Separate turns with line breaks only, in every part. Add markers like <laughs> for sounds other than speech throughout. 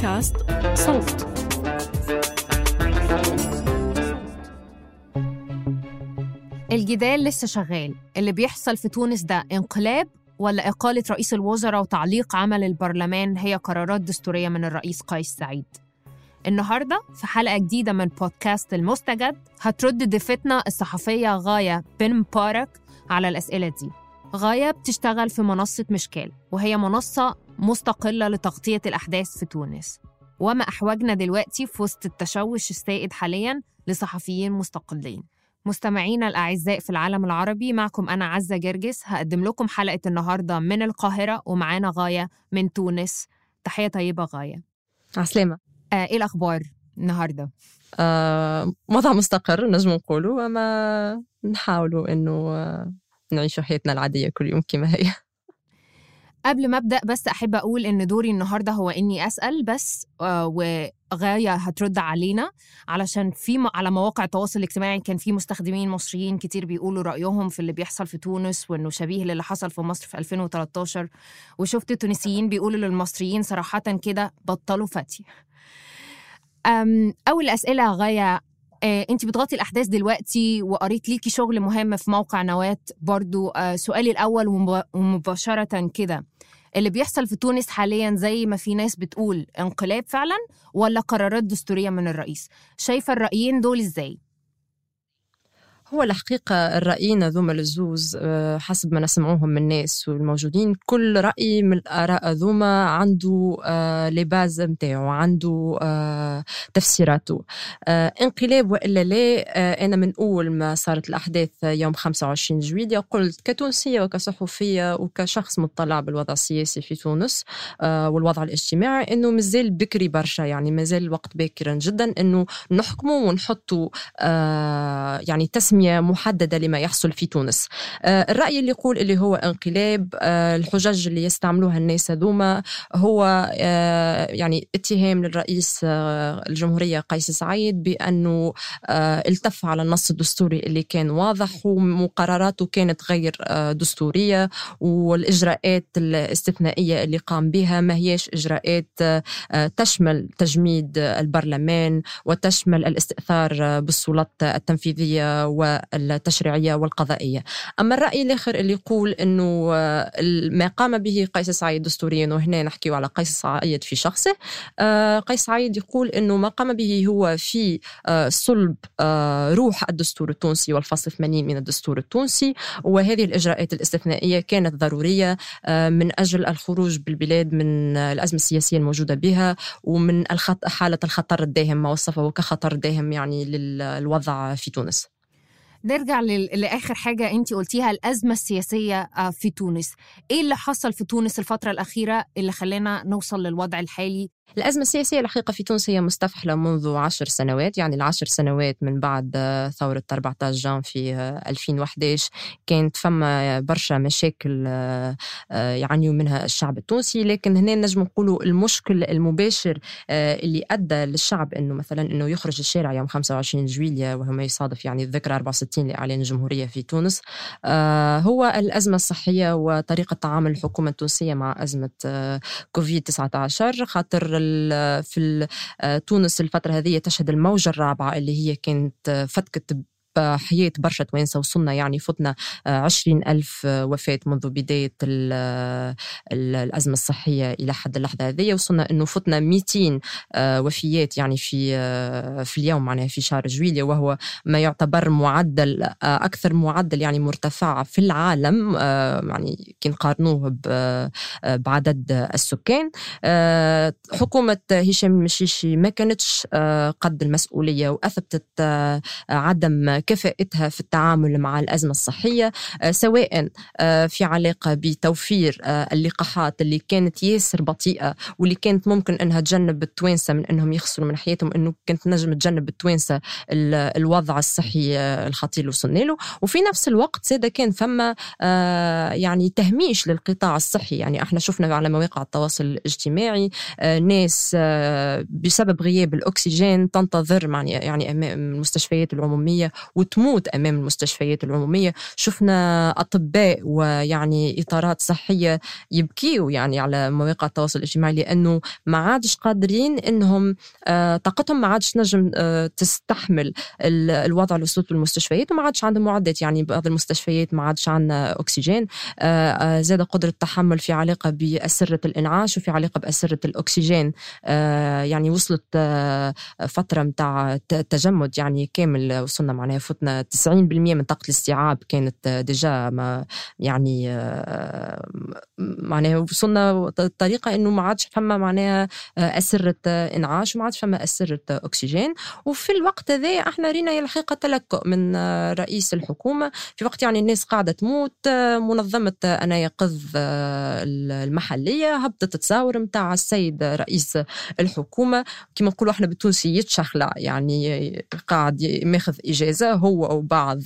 بودكاست صوت.
الجدال لسه شغال. اللي بيحصل في تونس ده انقلاب ولا إقالة رئيس الوزراء وتعليق عمل البرلمان هي قرارات دستورية من الرئيس قيس سعيد. النهاردة في حلقة جديدة من بودكاست المستجد هترد ضيفتنا الصحفية غاية بن مبارك على الأسئلة دي. غاية بتشتغل في منصة مشكال وهي منصة مستقلة لتغطية الأحداث في تونس. وما أحوجنا دلوقتي في وسط التشوش السائد حاليا لصحفيين مستقلين. مستمعينا الأعزاء في العالم العربي معكم أنا عزة جرجس. هقدم لكم حلقة النهاردة من القاهرة ومعانا غاية من تونس. تحية طيبة غاية.
عسلامة.
آه إيه الأخبار النهاردة؟
آه وضع مستقر نجم نقولوا وما نحاولوا إنه آه نعيش حياتنا العادية كل يوم كما هي.
قبل ما أبدأ بس أحب أقول إن دوري النهارده هو إني أسأل بس آه وغاية هترد علينا علشان في على مواقع التواصل الاجتماعي كان في مستخدمين مصريين كتير بيقولوا رأيهم في اللي بيحصل في تونس وإنه شبيه للي حصل في مصر في 2013 وشفت تونسيين بيقولوا للمصريين صراحة كده بطلوا فتي أول أسئلة غاية آه، انت بتغطي الأحداث دلوقتي وقريت ليكي شغل مهم في موقع نواه برضو آه، سؤالي الأول ومب- ومباشرة كده اللي بيحصل في تونس حاليا زي ما في ناس بتقول انقلاب فعلا ولا قرارات دستورية من الرئيس؟ شايفة الرأيين دول إزاي؟
هو الحقيقة الرأيين ذوما الزوز آه، حسب ما نسمعوهم من الناس والموجودين كل رأي من الآراء ذوما عنده آه، لي باز متاعو عنده آه، تفسيراته. انقلاب وإلا لا أنا من أول ما صارت الأحداث يوم 25 جويلية قلت كتونسية وكصحفية وكشخص مطلع بالوضع السياسي في تونس والوضع الاجتماعي أنه مازال بكري برشا. يعني مازال الوقت باكرا جدا أنه نحكموا ونحطوا آه، يعني تسمية محددة لما يحصل في تونس. آه، الرأي اللي يقول اللي هو انقلاب آه، الحجج اللي يستعملوها الناس هذوما هو آه، يعني اتهام للرئيس الجمهورية قيس سعيد بأنه التف على النص الدستوري اللي كان واضح وقراراته كانت غير دستورية والإجراءات الاستثنائية اللي قام بها ما هيش إجراءات تشمل تجميد البرلمان وتشمل الاستئثار بالسلطات التنفيذية والتشريعية والقضائية أما الرأي الآخر اللي يقول أنه آه، ما قام به قيس سعيد دستوريا وهنا نحكي على قيس سعيد في شخصه آه، قيس سعيد يقول أنه ما قام به هو في آه، صلب روح الدستور التونسي والفصل 80 من الدستور التونسي وهذه الإجراءات الاستثنائية كانت ضرورية من أجل الخروج بالبلاد من الأزمة السياسية الموجودة بها ومن. حالة الخطر الداهم ما وصفه كخطر داهم يعني للوضع في تونس
نرجع لآخر حاجة انت قلتيها الأزمة السياسية آه، في تونس. إيه اللي حصل في تونس الفترة الأخيرة اللي خلانا نوصل للوضع الحالي؟
الأزمة السياسية الحقيقة في تونس هي مستفحلة منذ عشر سنوات يعني العشر سنوات من بعد ثورة 14 جان في آه، 2011 كانت فما برشا مشاكل يعانيوا منها الشعب التونسي. لكن هنا نجم نقولوا المشكل المباشر آه، اللي أدى للشعب أنه مثلا أنه يخرج الشارع يوم 25 جويلية وهو ما يصادف يعني الذكرى 64 لإعلان الجمهورية في تونس هو الأزمة الصحية وطريقة تعامل الحكومة التونسية مع أزمة كوفيد 19 خاطر في آه، تونس الفترة هذه تشهد الموجة الرابعة اللي هي كانت آه، فتكت حياة برشا توانسة وصلنا يعني فتنا عشرين ألف وفاة منذ بداية الأزمة الصحية إلى حد اللحظة هذه وصلنا أنه فتنا 200 وفيات يعني في في اليوم معناها في شهر جويلية وهو ما يعتبر معدل أكثر معدل يعني مرتفع في العالم يعني كي نقارنوه بعدد السكان. حكومة هشام المشيشي ما كانتش قد المسؤولية وأثبتت عدم كفاءتها في التعامل مع الأزمة الصحية سواء في علاقة بتوفير اللقاحات اللي كانت ياسر بطيئة واللي كانت ممكن أنها تجنب التوانسة من أنهم يخسروا من حياتهم أنه كانت نجم تجنب التوانسة الوضع الصحي الخطير اللي وصلنا له. وفي نفس الوقت زاد كان فما يعني تهميش للقطاع الصحي. يعني إحنا شفنا على مواقع التواصل الاجتماعي ناس بسبب غياب الأكسجين تنتظر يعني أمام المستشفيات العمومية وتموت أمام المستشفيات العمومية. شفنا أطباء ويعني إطارات صحية يبكيوا يعني على مواقع التواصل الاجتماعي لأنه ما عادش قادرين إنهم آه طاقتهم ما عادش نجم آه تستحمل الوضع اللي وصلت المستشفيات وما عادش عندهم معدات. يعني بعض المستشفيات ما عادش عندنا أكسجين آه, زاد قدرة التحمل في علاقة بأسرة الإنعاش وفي علاقة بأسرة الأكسجين. آه، يعني وصلت فترة متاع تجمد يعني كامل وصلنا معناها فتنا 90% من طاقة الاستيعاب كانت ديجا ما يعني معناها وصلنا طريقة إنه ما عادش فما معناها أسرة إنعاش وما عادش فما أسرة أكسجين. وفي الوقت هذا إحنا رينا الحقيقة تلكؤ من رئيس الحكومة. في وقت يعني الناس قاعدة تموت منظمة أنا يقظ المحلية هبطت تصاور متاع السيد رئيس الحكومة. كما نقولوا إحنا بالتونسي يتشخلع يعني قاعد ماخذ إجازة. هو وبعض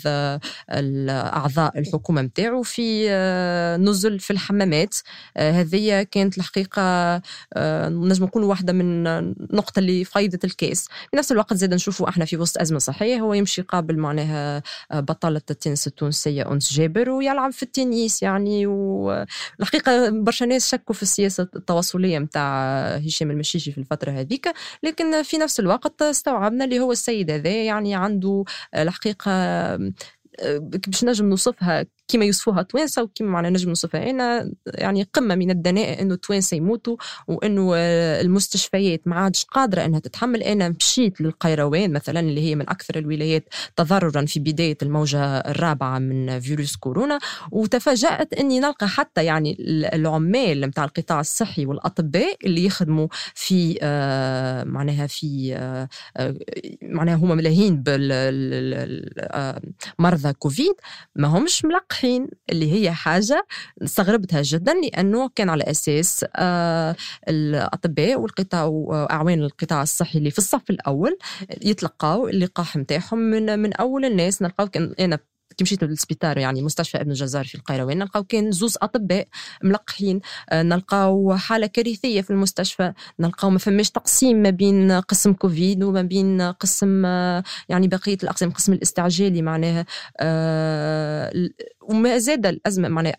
أعضاء الحكومة متاعه في نزل في الحمامات. هذه كانت الحقيقة نجم نقول واحدة من النقطة اللي فايدة الكاس. في نفس الوقت زاد نشوفوا إحنا في وسط أزمة صحية هو يمشي قابل معناها بطلة التنس التونسية أنس جابر ويلعب في التنس يعني والحقيقة برشا ناس شكوا في السياسة التواصلية متاع هشام المشيشي في الفترة هذيك. لكن في نفس الوقت استوعبنا اللي هو السيد هذا يعني عنده الحقيقة باش نجم نوصفها كما يوصفوها توانسه وكما معنا نجم نوصفها أنا يعني قمة من الدناءه إنه التوانسة يموتوا وإنه المستشفيات ما عادش قادرة إنها تتحمل. أنا مشيت للقيروان مثلا اللي هي من أكثر الولايات تضررا في بداية الموجة الرابعة من فيروس كورونا. وتفاجأت إني نلقى حتى يعني العمال نتاع القطاع الصحي والأطباء اللي يخدموا في آه معناها في آه معناها هما ملاهين بالمرضى كوفيد. ما همش ملقى ملقحين اللي هي حاجة استغربتها جدا لأنه كان على أساس آه الأطباء والقطاع وأعوان القطاع الصحي اللي في الصف الأول يتلقاو اللقاح نتاعهم من من أول الناس. نلقاو كان أنا كي مشيت للسبيطار يعني مستشفى ابن الجزار في القيروان نلقاو كان زوز أطباء ملقحين. آه، نلقاو حالة كارثية في المستشفى. نلقاو ما فماش تقسيم ما بين قسم كوفيد وما بين قسم آه، يعني بقية الأقسام قسم الاستعجالي معناها. وما زاد الأزمة معناها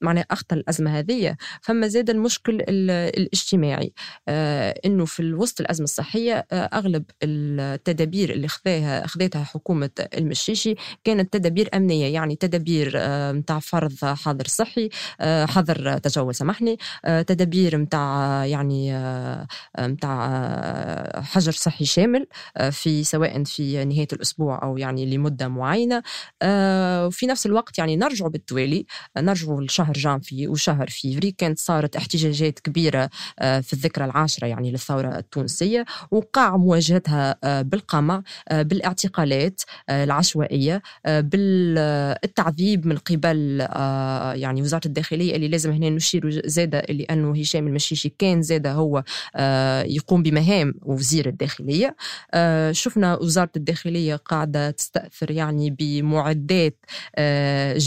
معناها أخطر الأزمة هذه فما زاد المشكل الاجتماعي. آه إنه في وسط الأزمة الصحية آه أغلب التدابير اللي خذاها خذتها حكومة المشيشي كانت تدابير أمنية يعني تدابير آه متاع فرض حظر صحي آه حظر تجول سامحني آه تدابير متاع يعني آه متاع آه حجر صحي شامل آه في سواء في نهاية الأسبوع أو يعني لمدة معينة. آه وفي نفس الوقت يعني نرجع بالتوالي نرجع لشهر جانفي وشهر فيفري كانت صارت احتجاجات كبيرة آه، في الذكرى العاشرة يعني للثورة التونسية وقع مواجهتها آه، بالقمع آه، بالاعتقالات العشوائية بالتعذيب من قبل يعني وزارة الداخلية اللي لازم هنا نشير زادة لأنه هشام المشيشي كان زادة هو يقوم بمهام وزير الداخلية. شفنا وزارة الداخلية قاعدة تستأثر يعني بمعدات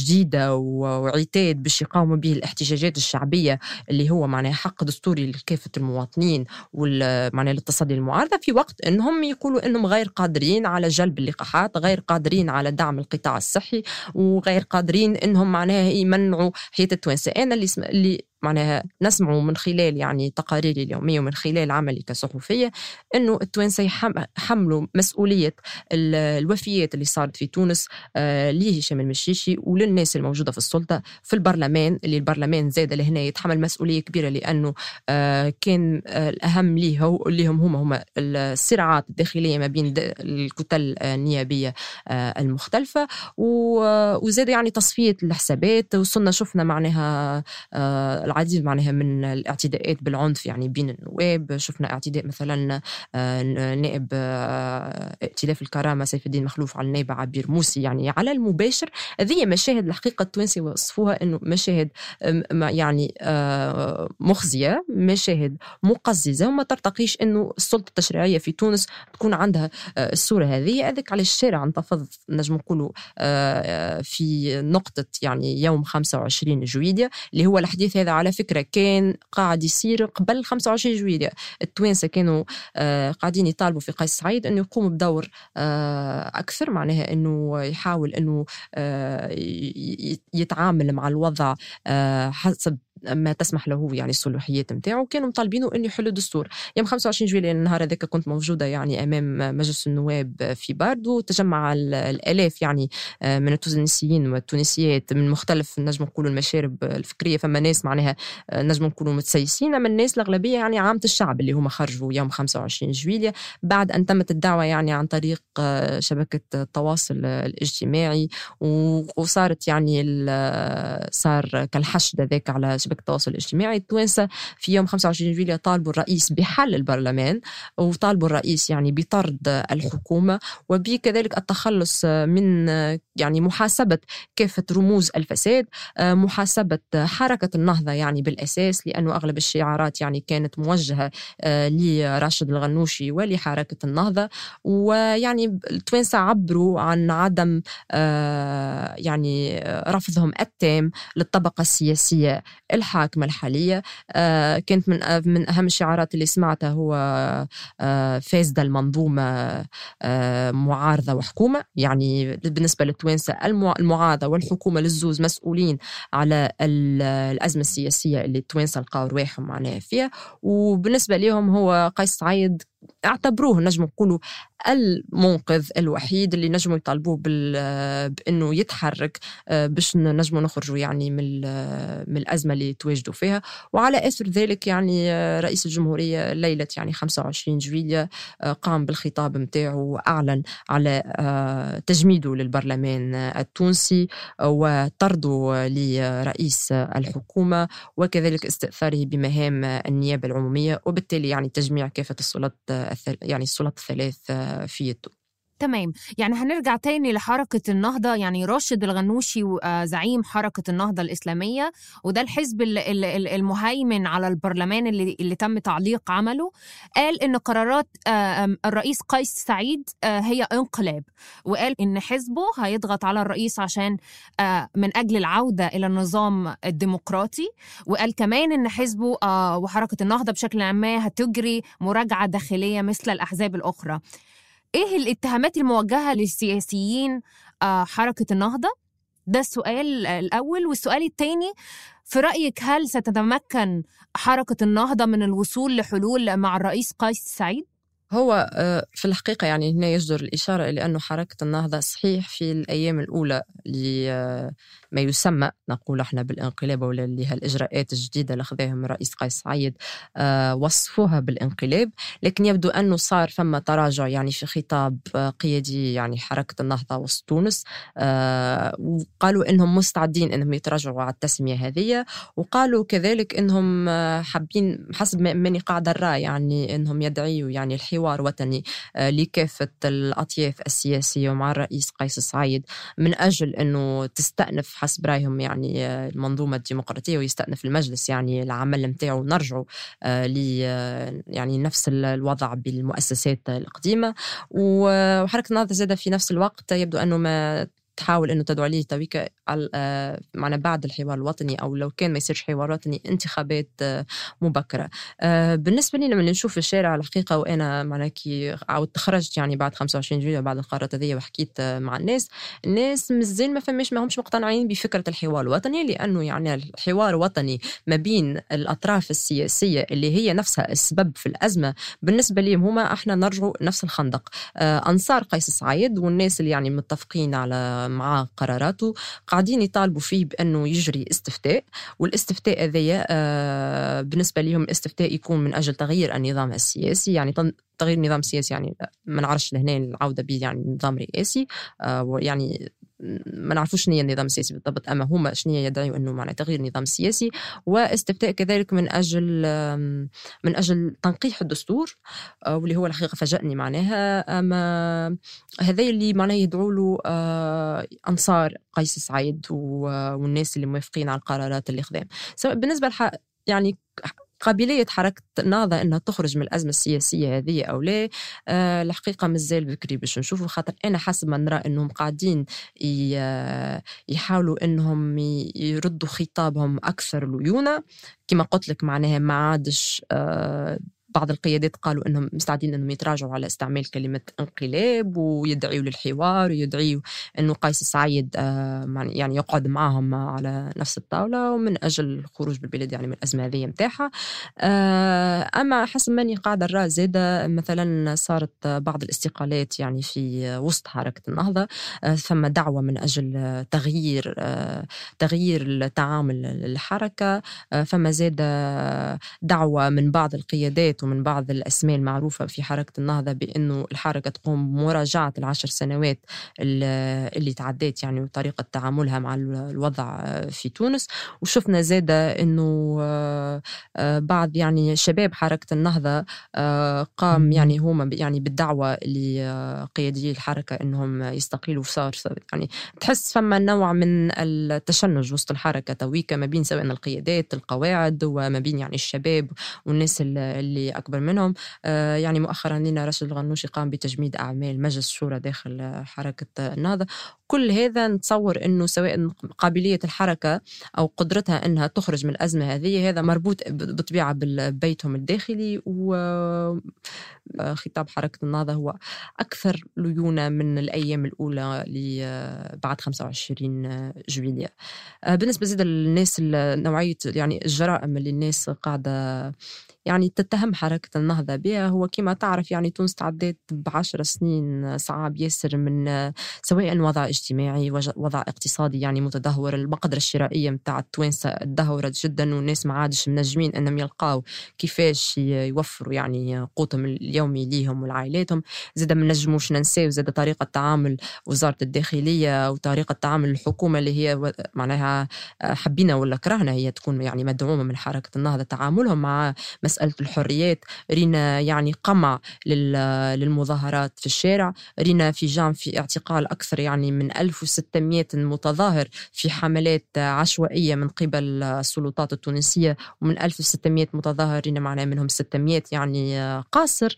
جديدة وعتاد باش يقاوموا به الاحتجاجات الشعبية اللي هو معناها حق دستوري لكافة المواطنين ومعناها للتصدي للمعارضه في وقت إنهم يقولوا إنهم غير قادرين على جلب اللقاحات غير قادرين على دعم القطاع الصحي وغير قادرين إنهم معناها يمنعوا حياه التوانسة. أنا اللي, اللي معناها نسمع من خلال يعني تقاريري اليومية ومن خلال عملي كصحفية إنه التوانسة يحملوا مسؤولية الوفيات اللي صارت في تونس آه لهشام المشيشي وللناس الموجودة في السلطة في البرلمان اللي البرلمان زاد لهنا يتحمل مسؤولية كبيرة لأنه آه كان آه الأهم ليه هو اللي هم هما هما الصراعات الداخلية ما بين الكتل النيابية آه المختلفة وزاد يعني تصفية الحسابات وصلنا شفنا معناها العديد معناها من الاعتداءات بالعنف يعني بين النواب. شفنا اعتداء مثلا آه، نائب آه، ائتلاف الكرامة سيف الدين مخلوف على النائب عبير موسي. يعني على المباشر هذه مشاهد الحقيقة التوانسه وصفوها إنه مشاهد يعني آه، مخزية مشاهد مقززة. وما ترتقيش إنه السلطة التشريعية في تونس تكون عندها الصورة هذه. هذاك على الشارع انتفض نجم نقولوا في نقطة يعني يوم 25 جويليا اللي هو الحديث هذا على فكرة كان قاعد يصير قبل 25 جويليا التوانسة كانوا آه، قاعدين يطالبوا في قيس سعيد إنه يقوم بدور آه، أكثر معناها إنه يحاول إنه آه، يتعامل مع الوضع حسب ما تسمح له يعني الصلاحيات نتاعو كانوا مطالبينه إنه يحلوا دستور. يوم 25 جويلية النهار هذاك كنت موجودة يعني أمام مجلس النواب في باردو تجمع الألاف يعني آه، من التونسيين والتونسيات من مختلف نجم نقولوا المشارب الفكرية فما ناس معناها آه، نجم نقولوا متسيسين أما الناس الأغلبية يعني عامة الشعب اللي هما خرجوا يوم 25 جويلية. بعد أن تمت الدعوة يعني عن طريق آه، شبكة التواصل الاجتماعي وصارت يعني صار كالحشد هذاك على شبكه التواصل الاجتماعي. التوانسة في يوم 25 جويلية طالبوا الرئيس بحل البرلمان وطالبوا الرئيس يعني بطرد الحكومة وبكذلك التخلص من يعني محاسبة كافة رموز الفساد محاسبة حركة النهضة يعني بالأساس لأنه أغلب الشعارات يعني كانت موجهة آه، لراشد الغنوشي ولحركة النهضة. ويعني التوانسة عبروا عن عدم آه، يعني رفضهم التام للطبقة السياسية الحاكمة الحالية. آه، كانت من من أهم الشعارات اللي سمعتها هو آه، فاسدة المنظومة آه، معارضة وحكومة. يعني بالنسبة للتوانسة المعارضة والحكومة للزوز مسؤولين على الأزمة السياسية اللي التوانسة لقاو رواحهم معناها فيها. وبالنسبة لهم هو قيس سعيد اعتبروه نجم نقولوا المنقذ الوحيد اللي نجموا يطالبوه بإنه يتحرك آه، باش نجموا نخرجوا يعني من من الأزمة اللي تواجدوا فيها. وعلى آثر ذلك يعني آه، رئيس الجمهورية ليلة يعني 25 جويليا آه، قام بالخطاب نتاعو وأعلن على تجميده للبرلمان التونسي وطرده لرئيس الحكومة وكذلك استئثاره بمهام النيابة العمومية وبالتالي يعني تجميع كافة السلطات يعني السلطات الثلاث في
تمام. يعني هنرجع تاني لحركة النهضة. يعني راشد الغنوشي آه، زعيم حركة النهضة الإسلامية وده الحزب المهيمن على البرلمان اللي, اللي تم تعليق عمله قال إن قرارات آه، الرئيس قيس سعيد آه، هي انقلاب وقال إن حزبه هيضغط على الرئيس عشان من أجل العودة إلى النظام الديمقراطي وقال كمان إن حزبه وحركة النهضة بشكل عام هتجري مراجعة داخلية مثل الأحزاب الأخرى. إيه الاتهامات الموجهة للسياسيين آه، حركة النهضة؟ ده السؤال الأول. والسؤال الثاني في رأيك هل ستتمكن حركة النهضة من الوصول لحلول مع الرئيس قيس سعيد؟
هو آه، في الحقيقة يعني هنا يجدر الإشارة إلى أنه حركة النهضة صحيح في الأيام الأولى لما يسمى نقول إحنا بالانقلاب ولا اللي هالإجراءات الجديدة اللي أخذهم الرئيس قيس سعيد آه، وصفوها بالانقلاب. لكن يبدو أنه صار فما تراجع يعني في خطاب قيادي يعني حركة النهضة وسط تونس. آه، وقالوا أنهم مستعدين أنهم يتراجعوا على التسمية هذه. وقالوا كذلك أنهم حابين حسب ماني قاعدة الرأي يعني أنهم يدعيوا يعني الحوار حوار وطني آه، لكافة الأطياف السياسية ومع الرئيس قيس سعيد. من أجل أنه تستأنف حسب رأيهم يعني آه، المنظومة الديمقراطية ويستأنف المجلس يعني العمل نتاعو. نرجعوا آه، ل يعني نفس الوضع بالمؤسسات القديمة. وحركة النهضة زادة في نفس الوقت يبدو أنه ما تحاول إنه تدعو عليه. تويكا على آه، معنا بعد الحوار الوطني أو لو كان ما يصيرش حوار وطني انتخابات آه، مبكرة. آه، بالنسبة لي لما نشوف الشارع الحقيقة وأنا معنا كي عاود تخرجت يعني بعد 25 جويلية بعد القرارات هذه وحكيت مع الناس الناس مازال ما فماش ما همش مقتنعين بفكرة الحوار الوطني لأنه يعني الحوار الوطني ما بين الأطراف السياسية اللي هي نفسها السبب في الأزمة بالنسبة لي هما إحنا نرجعوا نفس الخندق. أنصار قيس سعيد والناس اللي يعني متفقين على مع قراراته. قاعدين يطالبوا فيه بأنه يجري استفتاء والاستفتاء هذايا آه، بالنسبة لهم استفتاء يكون من أجل تغيير النظام السياسي يعني تغيير النظام السياسي يعني ما نعرفش لهنا العودة به يعني نظام رئاسي آه، يعني ما نعرفوش شنو هي النظام السياسي بالضبط أما هما شنو يدعوا إنه معنى تغيير النظام السياسي واستفتاء كذلك من أجل من أجل تنقيح الدستور آه، واللي هو الحقيقة فاجأني معناها أما هذا اللي معناه يدعوا له آه، أنصار قيس سعيد والناس اللي موافقين على القرارات اللي خذاها سواء بالنسبة لح يعني قابلية حركة النهضة أنها تخرج من الأزمة السياسية هذه أو لا أه الحقيقة مازال بكري باش نشوفوا خاطر أنا حسب ما نرى أنهم قاعدين يحاولوا أنهم يردوا خطابهم أكثر ليونة. كما قلت لك معناها ما عادش أه بعض القيادات قالوا إنهم مستعدين إنهم يتراجعوا على استعمال كلمة انقلاب ويدعيوا للحوار ويدعيوا إنه قيس سعيد آه، يعني يقعد معهم على نفس الطاولة ومن أجل الخروج بالبلاد يعني من الأزمة هذه نتاعها آه، أما حسب ماني قاعدة نرى زاده مثلا صارت بعض الاستقالات يعني في وسط حركة النهضة آه، ثم دعوة من أجل تغيير تغيير التعامل الحركه فما زاد دعوة من بعض القيادات ومن بعض الأسماء المعروفة في حركة النهضة بأنه الحركة تقوم بمراجعة العشر سنوات اللي تعديت يعني وطريقة تعاملها مع الوضع في تونس. وشفنا زادة أنه آه، بعض يعني شباب حركة النهضة آه، قام يعني هما يعني بالدعوة لقيادي الحركة أنهم يستقيلوا صار يعني تحس فما نوع من التشنج وسط الحركة تويكا ما بين سواء القيادات القواعد وما بين يعني الشباب والناس اللي أكبر منهم. آه، يعني مؤخرا لنا رشد الغنوشي قام بتجميد أعمال مجلس الشورى داخل حركة النهضة. كل هذا نتصور أنه سواء قابلية الحركة أو قدرتها أنها تخرج من الأزمة هذه هذا مربوط بطبيعة ببيتهم الداخلي. و آه، حركة النهضة هو أكثر ليونة من الأيام الأولى بعد 25 جويلية. آه، بالنسبة زيد للناس نوعية يعني الجرائم اللي الناس قاعدة يعني تتهم حركة النهضة بها. هو كما تعرف يعني تونس تعدت بعشر سنين صعب ياسر من سواء وضع اجتماعي وضع اقتصادي يعني متدهور. المقدرة الشرائية متاع التوانسة تدهورت جدا والناس ما عادش منجمين إنهم يلقاو كيفاش يوفروا يعني قوتهم اليومي ليهم ولعائلاتهم. زاد ما نجموش ننساو زاد طريقة تعامل وزارة الداخلية وطريقة تعامل الحكومة اللي هي معناها حبينا ولا كرهنا هي تكون يعني مدعومة من حركة النهضة. تعاملهم مع مسألة الحريات رينا يعني قمع للمظاهرات في الشارع رينا في جام في اعتقال أكثر يعني من 1600 متظاهر في حملات عشوائية من قبل السلطات التونسية ومن 1600 متظاهر رينا معناها منهم 600 يعني قاصر.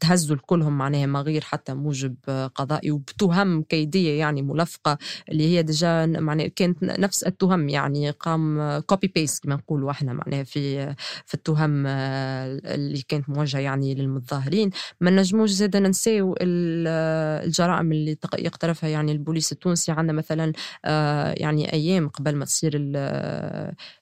تهزوا الكلهم معناها ما غير حتى موجب قضائي وبتهم كيدية يعني ملفقة اللي هي déjà معناها كانت نفس التهم يعني قام copy paste كما نقولوا إحنا معناها في في التهم. التهم اللي كانت موجهة يعني للمتظاهرين. ما نجموش زاد ننساو الجرائم اللي يقترفها يعني البوليس التونسي. عندنا مثلا آه، يعني أيام قبل ما تصير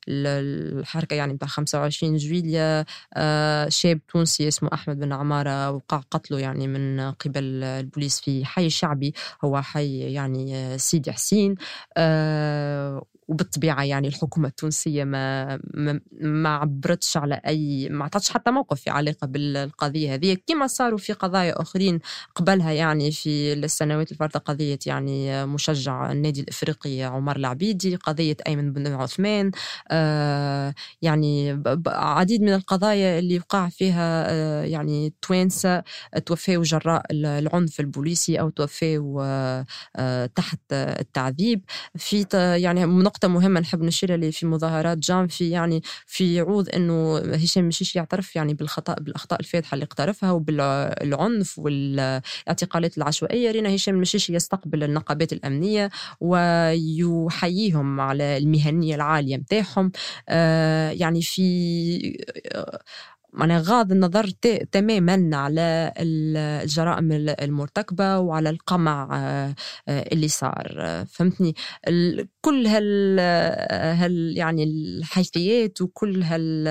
الحركة يعني بتاع 25 جويليا آه، شاب تونسي اسمه أحمد بن عمارة وقع قتله يعني من قبل البوليس في حي شعبي. هو حي يعني سيدي حسين. آه، وبالطبيعة يعني الحكومة التونسية ما ما, ما عبرتش على اي ما عطتش حتى موقف في علاقة بالقضية هذه كما صاروا في قضايا أخرين قبلها يعني في السنوات الفارطة. قضية يعني مشجع النادي الإفريقي عمر العبيدي قضية أيمن بن عثمان آه يعني عديد من القضايا اللي وقع فيها آه يعني توانسة توفاوا جراء العنف البوليسي أو توفاوا آه تحت التعذيب. في يعني نقطه نقطة مهمة نحب نشير اللي في مظاهرات جام في يعني في عوض إنه هشام مشيش يعترف يعني بالخطأ بالأخطاء الفادحة اللي اقترفها وبالعنف والاعتقالات العشوائية. رينا هشام مشيش يستقبل النقابات الأمنية ويحييهم على المهنية العالية متاعهم. آه يعني في معناها غاض النظر تماما على الجرائم المرتكبة وعلى القمع آه، آه، اللي صار. فهمتني؟ كل هال, هال يعني الحيثيات وكل هال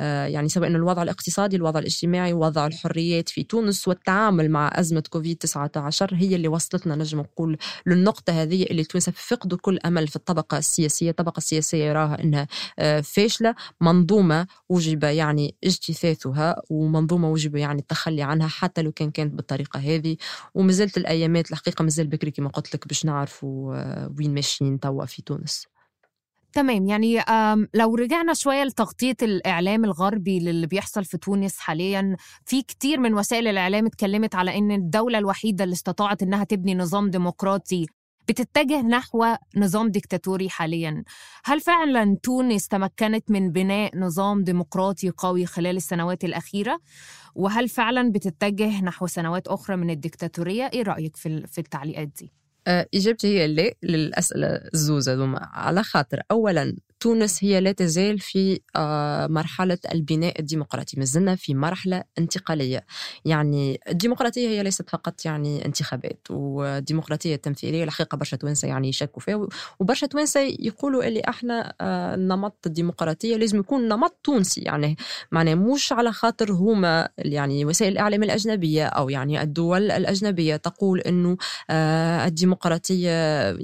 آه، يعني سواء الوضع الاقتصادي الوضع الاجتماعي وضع الحريات في تونس والتعامل مع أزمة كوفيد 19 هي اللي وصلتنا نجم نقول للنقطة هذه اللي التوانسة فقدوا كل أمل في الطبقة السياسية. الطبقة السياسية يراها أنها فاشلة منظومة وجب يعني اجتثاثها ومنظومة وجب يعني التخلي عنها حتى لو كان كانت بالطريقة هذه. ومازالت الأيامات الحقيقة مازال بكري كما قلت لك باش نعرفوا وين ماشيين توا في تونس.
تمام يعني لو رجعنا شوية لتغطية الإعلام الغربي للي بيحصل في تونس حاليا في كتير من وسائل الإعلام اتكلمت على أن الدولة الوحيدة اللي استطاعت أنها تبني نظام ديمقراطي بتتجه نحو نظام ديكتاتوري حاليا. هل فعلا تونس تمكنت من بناء نظام ديمقراطي قوي خلال السنوات الأخيرة؟ وهل فعلا بتتجه نحو سنوات أخرى من الديكتاتورية؟ إيه رأيك في التعليقات دي؟
آه، إجابتي هي لا للأسئلة الزوزة على خاطر أولا تونس هي لا تزال في آه، مرحلة البناء الديمقراطي. مازلنا في مرحلة انتقالية. يعني الديمقراطية هي ليست فقط يعني انتخابات والديمقراطية التمثيلية الحقيقة برشا توانسة يعني يشكوا فيها وبرشا توانسة يقولوا اللي إحنا آه، نمط الديمقراطية لازم يكون نمط تونسي. يعني معناه مش على خاطر هما يعني وسائل الإعلام الأجنبية أو يعني الدول الأجنبية تقول إنه آه، الديمقراطية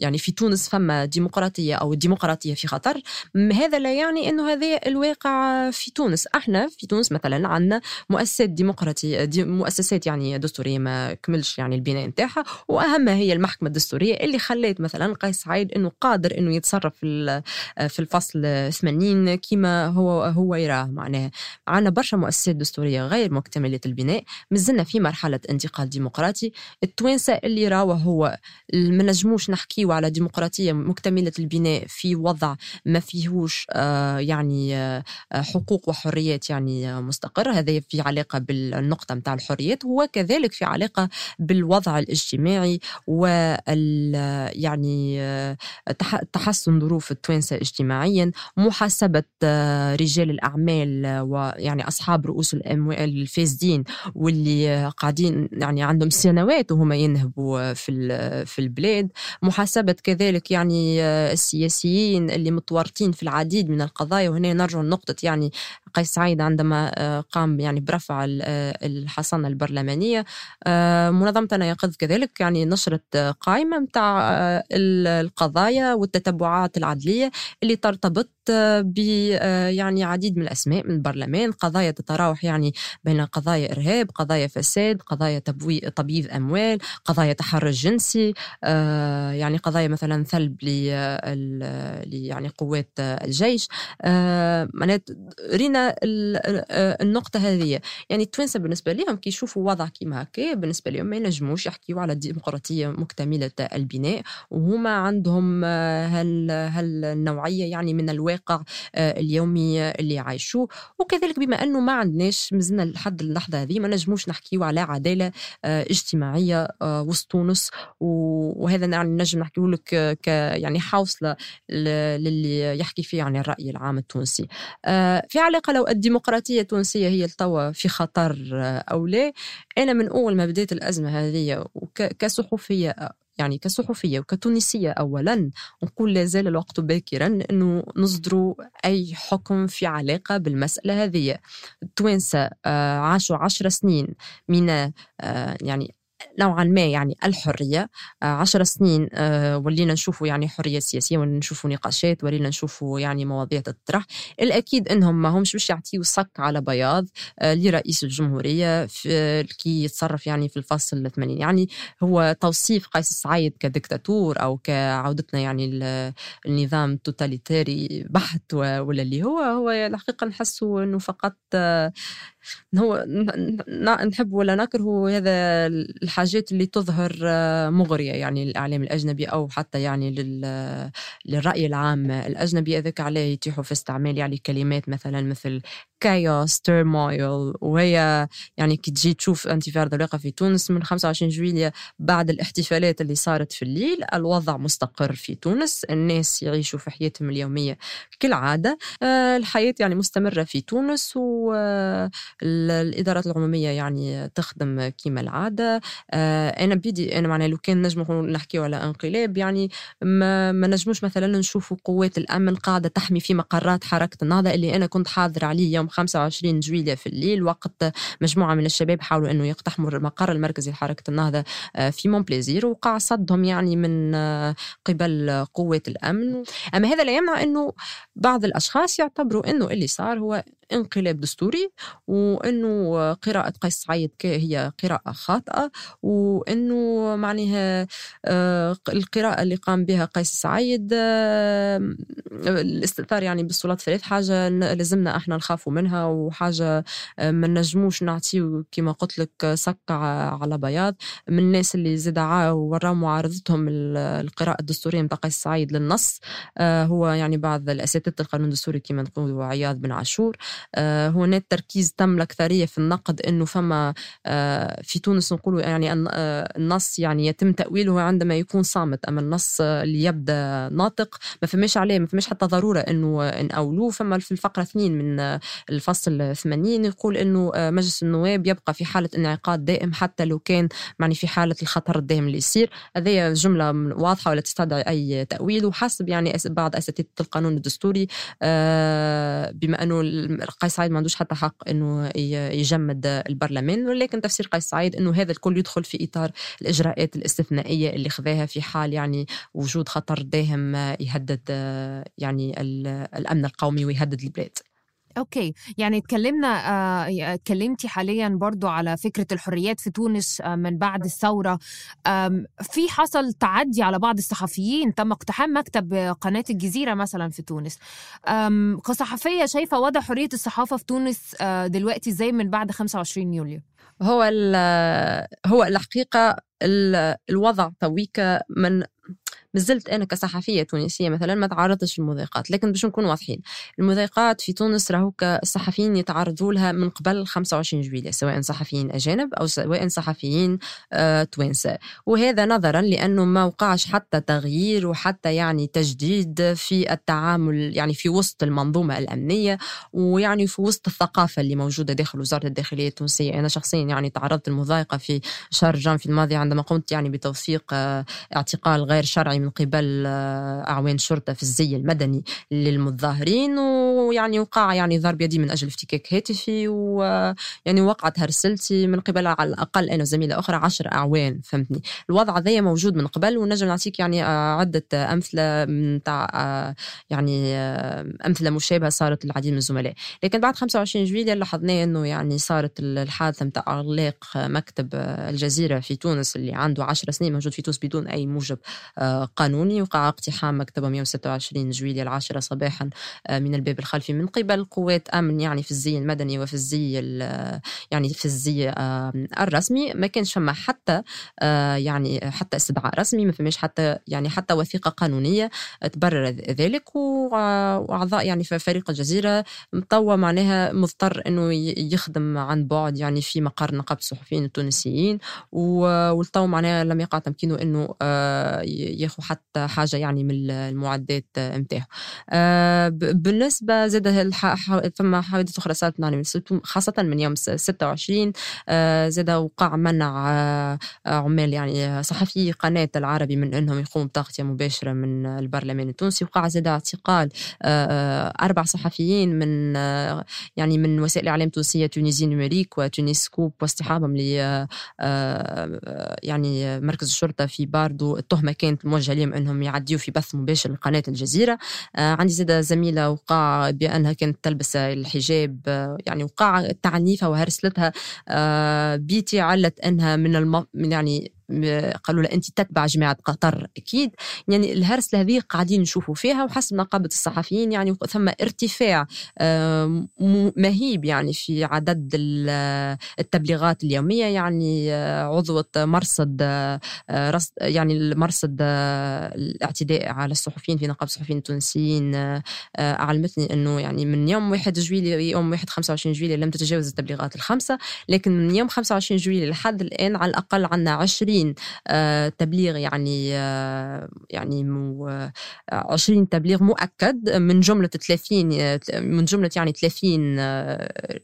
يعني في تونس فما ديمقراطية أو الديمقراطية في خطر. هذا لا يعني إنه هذا الواقع في تونس. إحنا في تونس مثلا عندنا مؤسسات ديمقراطية دي مؤسسات يعني دستورية ما كملش يعني البناء نتاعها. وأهمها هي المحكمة الدستورية اللي خلات مثلا قيس سعيد إنه قادر إنه يتصرف في في الفصل 80 كما هو هو يراه معناها. عندنا برشا مؤسسات دستورية غير مكتملة البناء. مازلنا في مرحلة انتقال ديمقراطي. التوانسة اللي راوا هو ما نجموش نحكيو على ديمقراطية مكتملة البناء في وضع ما في فيهوش آه، يعني آه، حقوق وحريات يعني مستقرة. هذا في علاقة بالنقطة متاع الحريات وكذلك في علاقة بالوضع الاجتماعي وال يعني آه، تحسن ظروف التوانسة اجتماعيا محاسبة رجال الأعمال ويعني أصحاب رؤوس الأموال الفاسدين واللي قاعدين يعني عندهم سنوات وهم ينهبوا في في البلاد محاسبة كذلك يعني السياسيين اللي متورطين في العديد من القضايا. وهنا نرجع لنقطة يعني قيس سعيد عندما آه، قام يعني برفع آه، الحصانة البرلمانية. آه، منظمتنا يقظ كذلك يعني نشرت قائمة متاع القضايا والتتبعات العدلية اللي ترتبط ب يعني عديد من الأسماء من البرلمان. قضايا تتراوح يعني بين قضايا إرهاب قضايا فساد قضايا تبويض أموال قضايا تحرش جنسي يعني قضايا مثلا ثلب ل يعني قوات الجيش. معنات رينا النقطة هذه. يعني التوانسة بالنسبة لهم كي يشوفوا وضع كيما هكا. بالنسبة لهم ما ينجموش يحكيوا على ديمقراطية مكتملة البناء. وهما عندهم هال هالنوعية يعني من الواقع اليومي اللي يعيشوه. وكذلك بما أنه ما عندناش مازلنا لحد اللحظة هذه ما نجموش نحكيوا على عدالة اجتماعية وسط تونس. وهذا يعني نجم نحكيه لك ك يعني حوصلة للي يحكي فيه عن الرأي العام التونسي. في علاقة لو الديمقراطية التونسية هي التوا في خطر أو لا أنا من أول ما بديت الأزمة هذه كصحفية يعني كصحفية وكتونسية أولا نقول لا زال الوقت باكرا أنه نصدروا أي حكم في علاقة بالمسألة هذه. التوانسة آه، عاشوا عشر سنين من آه، يعني نوعا ما يعني الحرية. آه، عشر سنين آه، ولينا نشوفوا يعني حرية سياسية ولينا نشوفوا نقاشات ولينا نشوفوا يعني مواضيع تطرح. الأكيد أنهم ما همش باش يعطيوا صك على بياض آه، لرئيس الجمهورية في كي يتصرف يعني في الفصل 80 يعني هو توصيف قيس سعيد كدكتاتور أو كعودتنا يعني النظام التوتاليتاري بحت ولا اللي هو هو الحقيقة نحسه أنه فقط هو نحب ولا نكره هذا الحاجات اللي تظهر مغرية يعني للإعلام الأجنبي أو حتى يعني للرأي العام. الأجنبي هذاك علاش يطيحوا في استعمال يعني كلمات مثلا مثل chaos turmoil وهي يعني كي تجي تشوف انتفاضة الواقع في تونس من 25 جويلية بعد الاحتفالات اللي صارت في الليل الوضع مستقر في تونس الناس يعيشوا في حياتهم اليومية كالعادة. آه، الحياة يعني مستمرة في تونس والإدارات العمومية يعني تخدم كما العادة. آه، أنا بيدي أنا معناها لو كان نجم نحكيو على انقلاب يعني ما, ما نجموش مثلا نشوفوا قوات الأمن قاعدة تحمي في مقرات حركة النهضة اللي أنا كنت حاضر عليه يوم 25 جويلية في الليل وقت مجموعة من الشباب حاولوا أنه يقتحموا المقر المركزي لحركة النهضة آه، في مونبليزير وقع صدهم يعني من آه، قبل قوات الأمن. أما هذا لا يمنع أنه بعض الأشخاص يعتبروا أنه اللي صار هو انقلاب دستوري وإنه قراءة قيس سعيد هي قراءة خاطئة وإنه معناها آه، القراءة اللي قام بها قيس سعيد آه، الاستئثار يعني بالسلطات ثلاث حاجة لازمنا إحنا نخافوا منها وحاجة آه، ما نجموش نعطيو كما قلت لك سكة على بياض. من الناس اللي زاد وراو معارضتهم القراءة الدستورية نتاع قيس سعيد للنص هو يعني بعض الأساتذة القانون الدستوري كما نقولوا عياض بن عاشور آه، هناك تركيز تم الأكثرية في النقد أنه فما آه، في تونس نقولوا يعني آه، النص يعني يتم تأويله عندما يكون صامت أما النص اللي يبدأ ناطق ما فماش عليه ما فماش حتى ضرورة أنه نأولوه فما في الفقرة 2 من الفصل 80 يقول أنه مجلس النواب يبقى في حالة انعقاد دائم حتى لو كان يعني في حالة الخطر الداهم اللي يصير. هذه جملة واضحة ولا تستدعي أي تأويل؟ وحسب يعني بعض أساتذة القانون الدستوري بما أنه قيس سعيد ما عندوش حتى حق يجمد البرلمان ولكن تفسير قيس سعيد إنه هذا الكل يدخل في إطار الإجراءات الاستثنائية اللي خذاها في حال يعني وجود خطر داهم يهدد يعني الأمن القومي ويهدد البلاد.
okay. يعني اتكلمنا آه اتكلمتي حاليا برضو على فكرة الحريات في تونس آه من بعد الثورة. في حصل تعدي على بعض الصحفيين. تم اقتحام مكتب قناة الجزيرة مثلا في تونس. كصحفية شايفة وضع حرية الصحافة في تونس آه دلوقتي إزاي من بعد 25 يوليو؟
هو هو الحقيقة الوضع تويكا من مازلت أنا كصحفية تونسية مثلا ما تعرضتش للمضايقات لكن باش نكون واضحين المضايقات في تونس راهو الصحفيين يتعرضوا لها من قبل 25 جويلية سواء صحفيين أجانب أو سواء صحفيين آه توانسه وهذا نظرا لأنه ما وقعش حتى تغيير وحتى يعني تجديد في التعامل يعني في وسط المنظومة الأمنية ويعني في وسط الثقافة اللي موجودة داخل وزارة الداخلية التونسية. أنا شخصيا يعني تعرضت للمضايقه في شهر جانفي الماضي عندما قمت يعني بتوثيق آه اعتقال غير شرعي من قبل آه، أعوان الشرطة في الزي المدني للمتظاهرين ويعني وقع يعني ضرب يدي من أجل افتكاك هاتفي ويعني وقعت هرسلتي من قبل على الأقل أنا وزميلة أخرى عشر أعوان فهمتني. الوضع ذا موجود من قبل ونجم نعطيك يعني آه، عدة أمثلة تاع آه، يعني أمثلة مشابهة صارت للعديد من الزملاء. لكن بعد 25 جويلية لاحظنا أنه يعني صارت الحادثة نتاع إغلاق مكتب الجزيرة في تونس اللي عنده 10 سنين موجود في تونس بدون أي موجب قانوني وقع اقتحام مكتبه 126 جويلية العاشرة صباحا آه، من الباب الخلفي من قبل قوات أمن يعني في الزي المدني وفي الزي يعني في الزي الرسمي. ما كانش فما حتى آه، يعني حتى استدعاء رسمي ما فماش حتى يعني حتى وثيقة قانونية تبرر ذلك. وأعضاء يعني في فريق الجزيرة توا معناها مضطر أنه يخدم عن بعد يعني في مقر نقابة الصحفيين التونسيين. والتو معناها لم يقع تمكينه أنه آه، ياخذ حتى حاجة يعني من المعدات نتاعو آه، بالنسبة زاد ثم حوادث أخرى صارت يعني خاصة من يوم 26 آه، زاد وقع منع آه، عمال يعني صحفي قناة العربي من إنهم يقوموا بتغطية مباشرة من البرلمان التونسي. وقع زاد اعتقال أربع صحفيين من يعني من وسائل الإعلام التونسية Tunisie Numérique و Tuniscope واصطحابهم ل يعني مركز الشرطة في باردو. التهمة كانت موجهه لهم انهم يعديوا في بث مباشر لقناه الجزيرة. آه عندي زادة زميلة وقع بأنها كانت تلبس الحجاب آه يعني وقع تعنيفها وهرسلتها آه بيتي علت أنها من الم... يعني قالوا له انت تتبع جماعة قطر أكيد. يعني الهرس هذه قاعدين نشوفوا فيها وحسب نقابة الصحفيين يعني ثم ارتفاع مهيب يعني في عدد التبليغات اليومية يعني عضوة مرصد يعني المرصد الاعتداء على الصحفيين في نقابة الصحفيين التونسيين أعلمتني أنه يعني من يوم 1 جويلية يوم 1 25 جويلية لم تتجاوز التبليغات الخمسة لكن من يوم 25 جويلية لحد الآن على الأقل عندنا 20 آه، تبليغ يعني آه، يعني 20 آه، تبليغ مؤكد من جملة 30 من جملة يعني 30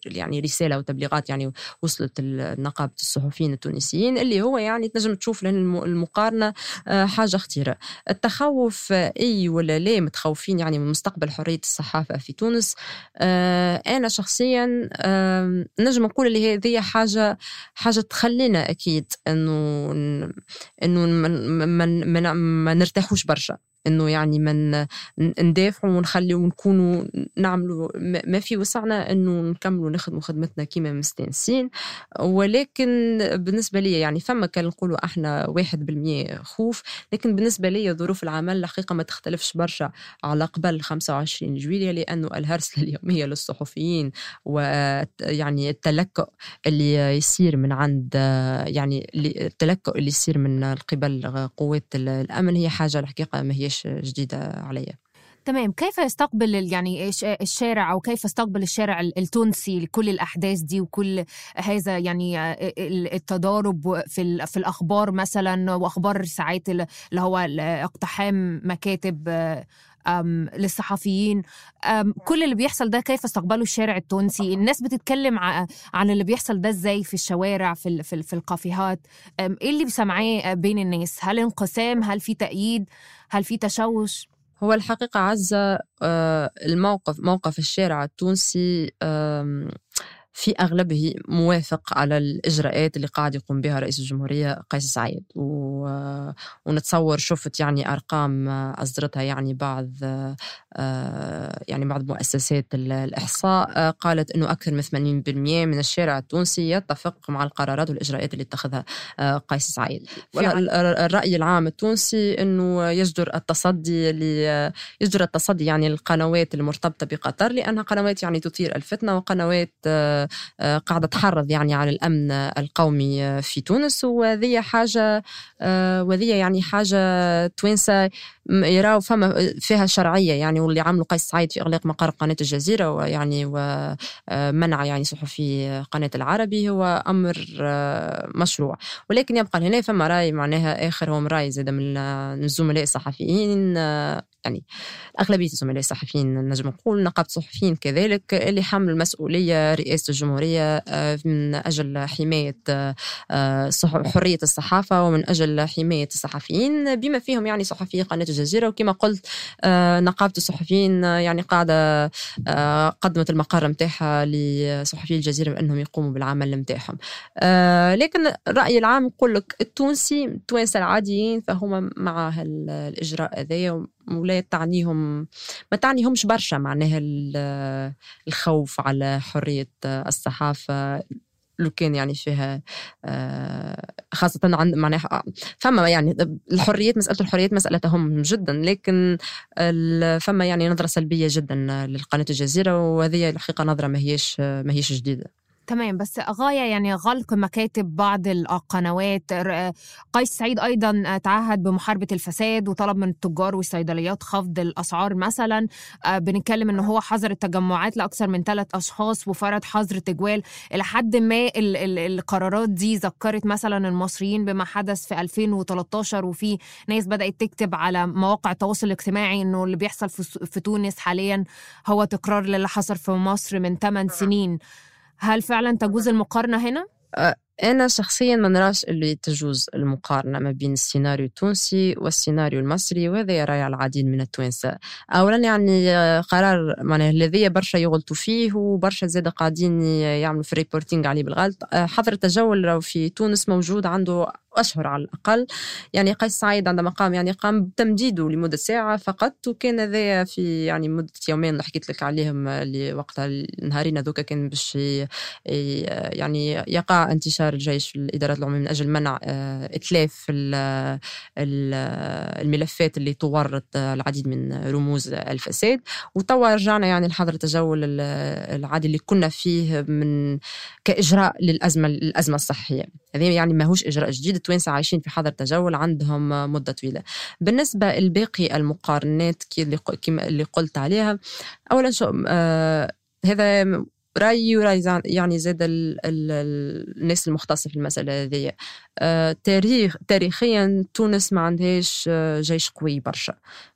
يعني رسالة وتبليغات يعني وصلت نقابه الصحفيين التونسيين اللي هو يعني تنجم تشوف المقارنة حاجة خطيرة. التخوف أي ولا لا متخوفين يعني من مستقبل حرية الصحافة في تونس؟ أنا شخصيا نجم نقول اللي هذه حاجة حاجة تخلينا أكيد إنه إنه ما نرتاحوش برشا. إنه يعني من ندافعوا ونخلي ونكونوا نعملوا ما في وسعنا إنه نكملوا نخدموا خدمتنا كيما مستانسين. ولكن بالنسبة لي يعني فما كان نقولوا إحنا واحد بالمية خوف لكن بالنسبة لي ظروف العمل الحقيقة ما تختلفش برشا على قبل 25 جويلية لأنه الهرسله <laughs> اليومية للصحفيين ويعني التلكؤ اللي يصير من عند يعني التلكؤ اللي يصير من قبل قوات الأمن هي حاجة الحقيقة ما هيش مش جديدة علي
تمام. كيف يستقبل يعني الشارع أو كيف يستقبل الشارع التونسي لكل الأحداث دي وكل هذا يعني التضارب في في الأخبار مثلا وأخبار ساعات اللي هو اقتحام مكاتب للصحفيين. كل اللي بيحصل ده كيف استقبله الشارع التونسي؟ الناس بتتكلم عن اللي بيحصل ده إزاي في الشوارع في في, في القافيهات. إيه اللي بسمعاه بين الناس؟ هل انقسام؟ هل في تأييد؟ هل في تشوش؟
هو الحقيقة عزة آه، الموقف موقف الشارع التونسي في أغلبه موافق على الإجراءات اللي قاعد يقوم بها رئيس الجمهورية قيس سعيد. و... ونتصور شفت يعني أرقام أصدرتها يعني بعض يعني بعض مؤسسات الإحصاء قالت أنه أكثر من 80% من الشارع التونسي يتفق مع القرارات والإجراءات اللي اتخذها قيس سعيد. الرأي العام التونسي أنه يجدر التصدي ل... يجدر التصدي يعني القنوات المرتبطة بقطر لأنها قنوات يعني تثير الفتنة وقنوات آه، قاعدة تحرض يعني على الأمن القومي في تونس. وهذه حاجة آه، وهذه يعني حاجة توينسا يراو فما فيها شرعية يعني واللي عملوا قيس سعيد في إغلاق مقر قناة الجزيرة ويعني ومنع آه، يعني صحفي قناة العربي هو أمر مشروع. ولكن يبقى هنا فما رأي معناها آخر هو رأي زاد من الزملاء الصحفيين يعني أغلبية الزملاء الصحفيين نجم نقول نقابة الصحفيين كذلك اللي حملوا المسؤولية رئاسة الجمهورية آه، من أجل حماية آه، حرية الصحافة ومن أجل حماية الصحفيين بما فيهم يعني صحفي قناة الجزيرة. وكما قلت آه، نقابة الصحفيين يعني قاعدة قدمت المقر متاعها لصحفي الجزيرة بأنهم يقوموا بالعمل متاعهم لكن الرأي العام يقول لك التونسي التوانسة العاديين فهم مع الإجراء هذايا ولا تعنيهم ما تعنيهمش برشا معناها الخوف على حرية الصحافة لو كان يعني فيها آه، خاصة عند معناها فما يعني الحريات مسألة الحريات مسألة تهم جدا لكن فما يعني نظرة سلبية جدا للقناة الجزيرة وهذه الحقيقة نظرة ما هيش ما هيش جديدة.
تمام بس غاية يعني غلق مكاتب بعض القنوات قيس سعيد أيضا تعهد بمحاربة الفساد وطلب من التجار والصيدليات خفض الأسعار مثلا. آه، بنتكلم إن هو حظر التجمعات لأكثر من ثلاث أشخاص وفرض حظر تجوال. إلى حد ما ال ال القرارات دي ذكرت مثلا المصريين بما حدث في 2013 وفي ناس بدأت تكتب على مواقع التواصل الاجتماعي إنه اللي بيحصل في, في تونس حاليا هو تكرار للي حصل في مصر من 8 سنين. هل فعلا تجوز المقارنة هنا؟
أه، أنا شخصيا ما نراش اللي تجوز المقارنة ما بين السيناريو التونسي والسيناريو المصري وهذا يرى العديد من التوانسة أولا يعني أه، قرار معناه الذي برشا يغلطوا فيه وبرشا زاد قاعدين يعملوا في ال reporting عليه بالغلط أه، حظر التجول في تونس موجود عنده أشهر على الأقل. يعني قيس سعيد عندما قام يعني قام بتمديده لمدة ساعة فقط وكان هذا في يعني مدة يومين اللي حكيت لك عليهم اللي وقتها النهارين هذوك كان باش يعني يقع انتشار الجيش في الإدارات العمومية من أجل منع آه، إتلاف الملفات اللي تورط العديد من رموز الفساد وتوا رجعنا يعني لحظر التجول العادي اللي كنا فيه من كإجراء للأزمة الأزمة الصحية. هذا يعني ماهوش إجراء جديد. التوانسة عايشين في حظر تجول عندهم مدة طويلة. بالنسبة لباقي المقارنات اللي قلت عليها أولا شو آه هذا رأيي ورأي يعني زاد ال ال الناس المختصة في المسألة هذه. آه تاريخ تاريخيا تونس ما عندهاش آه جيش قوي برشا.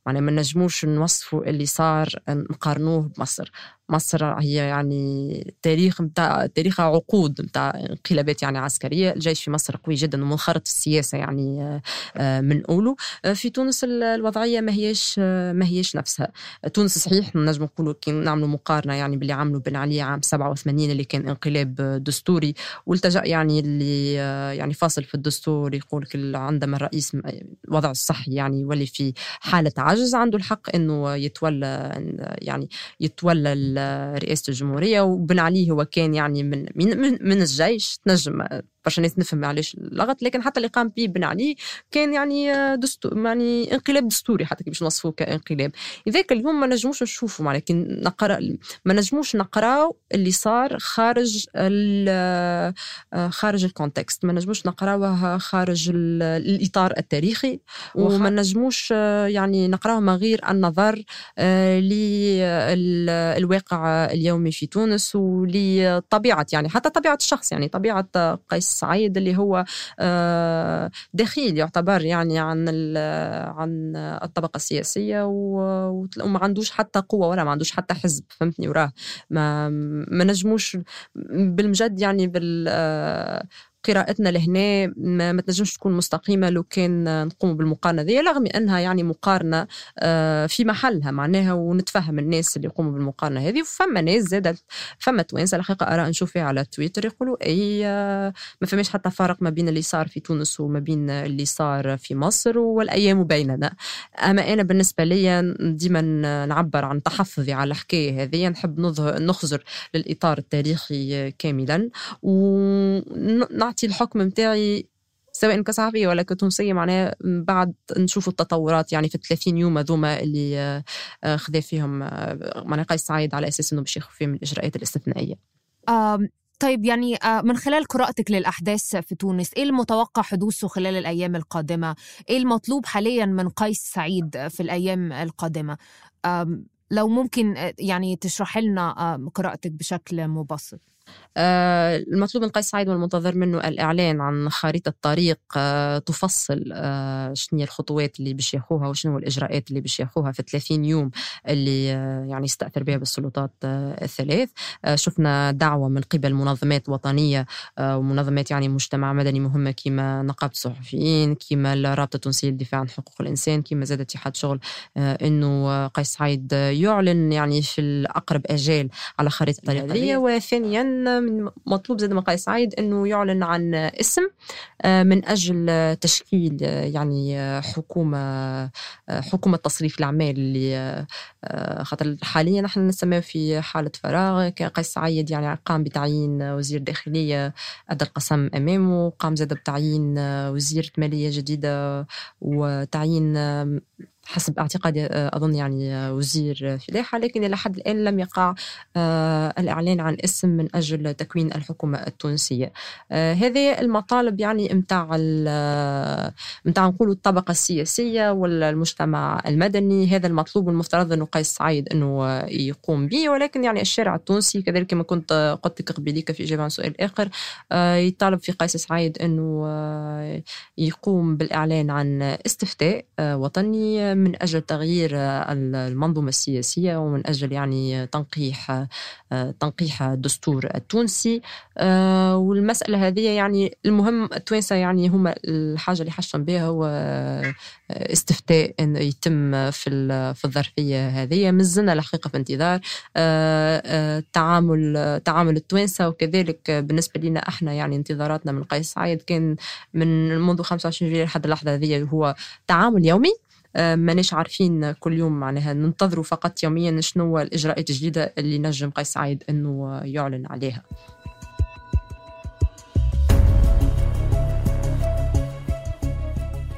معناها ما نجموش نوصفوا اللي صار نقارنوه بمصر. مصر هي يعني تاريخ متاع تاريخها عقود متاع انقلابات يعني عسكرية الجيش في مصر قوي جدا ومنخرط في السياسة يعني آه، من اولو آه، في تونس الوضعية ما هيش آه، ما هيش نفسها. تونس صحيح نجم نقولوا كي نعملوا مقارنة يعني باللي عملوا بن علي عام 87 اللي كان انقلاب دستوري والتجأ يعني اللي يعني فاصل في الدستور يقول عندما الرئيس الوضع الصحي يعني يولي في حالة عجز. عنده الحق إنه يتولى يعني يتولى رئاسة الجمهورية وبن علي هو كان يعني من من, من الجيش تنجم برشا ناس نفهم علاش اللغط لكن حتى اللي قام به بن علي كان يعني دستور يعني انقلاب دستوري حتى باش نوصفوه كانقلاب. لذلك اليوم ما نجموش نشوفوا لكن نقرأ ما نجموش نقراو اللي صار خارج ال خارج ال context. ما نجموش نقراوه خارج الإطار التاريخي. وما نجموش يعني نقراوه من غير النظر آه، للواقع اليومي في تونس ولطبيعة يعني حتى طبيعة الشخص يعني طبيعة قيس سعيد اللي هو آه، دخيل يعتبر يعني عن عن الطبقة السياسية وما عندوش حتى قوة ولا ما عندوش حتى حزب فهمتني؟ وراه ما ما نجموش بالمجد يعني بال آه، قراءتنا لهنا ما, تنجمش تكون مستقيمة لو كان نقوم بالمقارنة. ذي رغم أنها يعني مقارنة آه، في محلها معناها ونتفهم الناس اللي يقوموا بالمقارنة هذه وفما ناس زادت فما توانسة. الحقيقة أرى نشوف فيها على تويتر يقولوا أي آه، ما فماش حتى فرق ما بين اللي صار في تونس وما بين اللي صار في مصر والأيام بيننا. أما أنا بالنسبة لي ديما نعبر عن تحفظي على الحكاية هذه نحب نخزر للإطار التاريخي كاملا. ونعطي نعطي الحكم متاعي سواء كصحفية ولا كتونسية معناها بعد نشوف التطورات يعني في 30 يوم هذوما اللي آه، خذا فيهم آه، معناها قيس سعيد على أساس أنه باش ياخذ فيهم الإجراءات الاستثنائية
طيب يعني آه، من خلال قراءتك للأحداث في تونس إيه المتوقع حدوثه خلال الأيام القادمة؟ إيه المطلوب حاليا من قيس سعيد في الأيام القادمة؟ لو ممكن يعني تشرح لنا قراءتك بشكل مبسط
المطلوب من قيس سعيد والمنتظر منه الإعلان عن خريطة طريق آه، تفصل آه، شنو الخطوات اللي باش ياخوها وشنو الإجراءات اللي باش ياخوها في 30 يوم اللي يعني استأثر بها بالسلطات الثلاث. شفنا دعوة من قبل منظمات وطنية ومنظمات يعني مجتمع مدني مهمة كما نقابة الصحفيين كما الرابطة التونسية للدفاع عن حقوق الإنسان كما زاد اتحاد شغل إنه قيس سعيد يعلن يعني في الأقرب أجال على خريطة طريق. وثانيا من مطلوب زاد قيس سعيد إنه يعلن عن اسم آه، من أجل تشكيل آه، يعني آه، حكومة حكومة تصريف الأعمال اللي خاطر حاليا نحن نسميه في حالة فراغ. كان قيس سعيد يعني قام بتعيين وزير داخلية ادى القسم أمامه قام زاد بتعيين وزيره مالية جديدة وتعيين حسب اعتقادي آه، أظن يعني آه، وزير فلاحة لكن إلى حد الآن لم يقع آه، الإعلان عن اسم من أجل تكوين الحكومة التونسية. هذه المطالب يعني متاع متاع نقولوا الطبقة السياسية والمجتمع المدني. هذا المطلوب المفترض أنه قيس سعيد أنه يقوم به. ولكن يعني الشارع التونسي كذلك كما كنت قلت لك قبليك في إجابة عن سؤال آخر يطالب في قيس سعيد أنه يقوم بالإعلان عن استفتاء وطني من أجل تغيير المنظومة السياسية ومن أجل يعني تنقيح تنقيح الدستور التونسي. والمسألة هذه يعني المهم التوانسة يعني هما الحاجة اللي حشم بها هو استفتاء انه يتم في في الظرفية هذه. مازلنا الحقيقة في انتظار تعامل تعامل التوانسة وكذلك بالنسبة لنا إحنا يعني انتظاراتنا من قيس سعيد. كان من منذ 25 جويلية لحد اللحظة هذه هو تعامل يومي. ماناش عارفين كل يوم معناها. ننتظروا فقط يوميا شنو الإجراءات الجديدة اللي نجم قيس سعيد إنه يعلن عليها.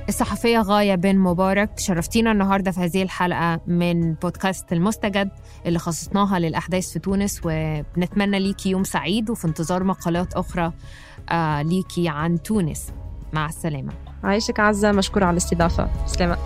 الصحفية غاية بن مبارك شرفتينا النهاردة في هذه الحلقة من بودكاست المستجد اللي خصصناها للأحداث في تونس وبنتمنى ليكي يوم سعيد وفي انتظار مقالات أخرى آه ليكي عن تونس. مع السلامة.
عايشك عزة مشكورة على الاستضافة. سلامة.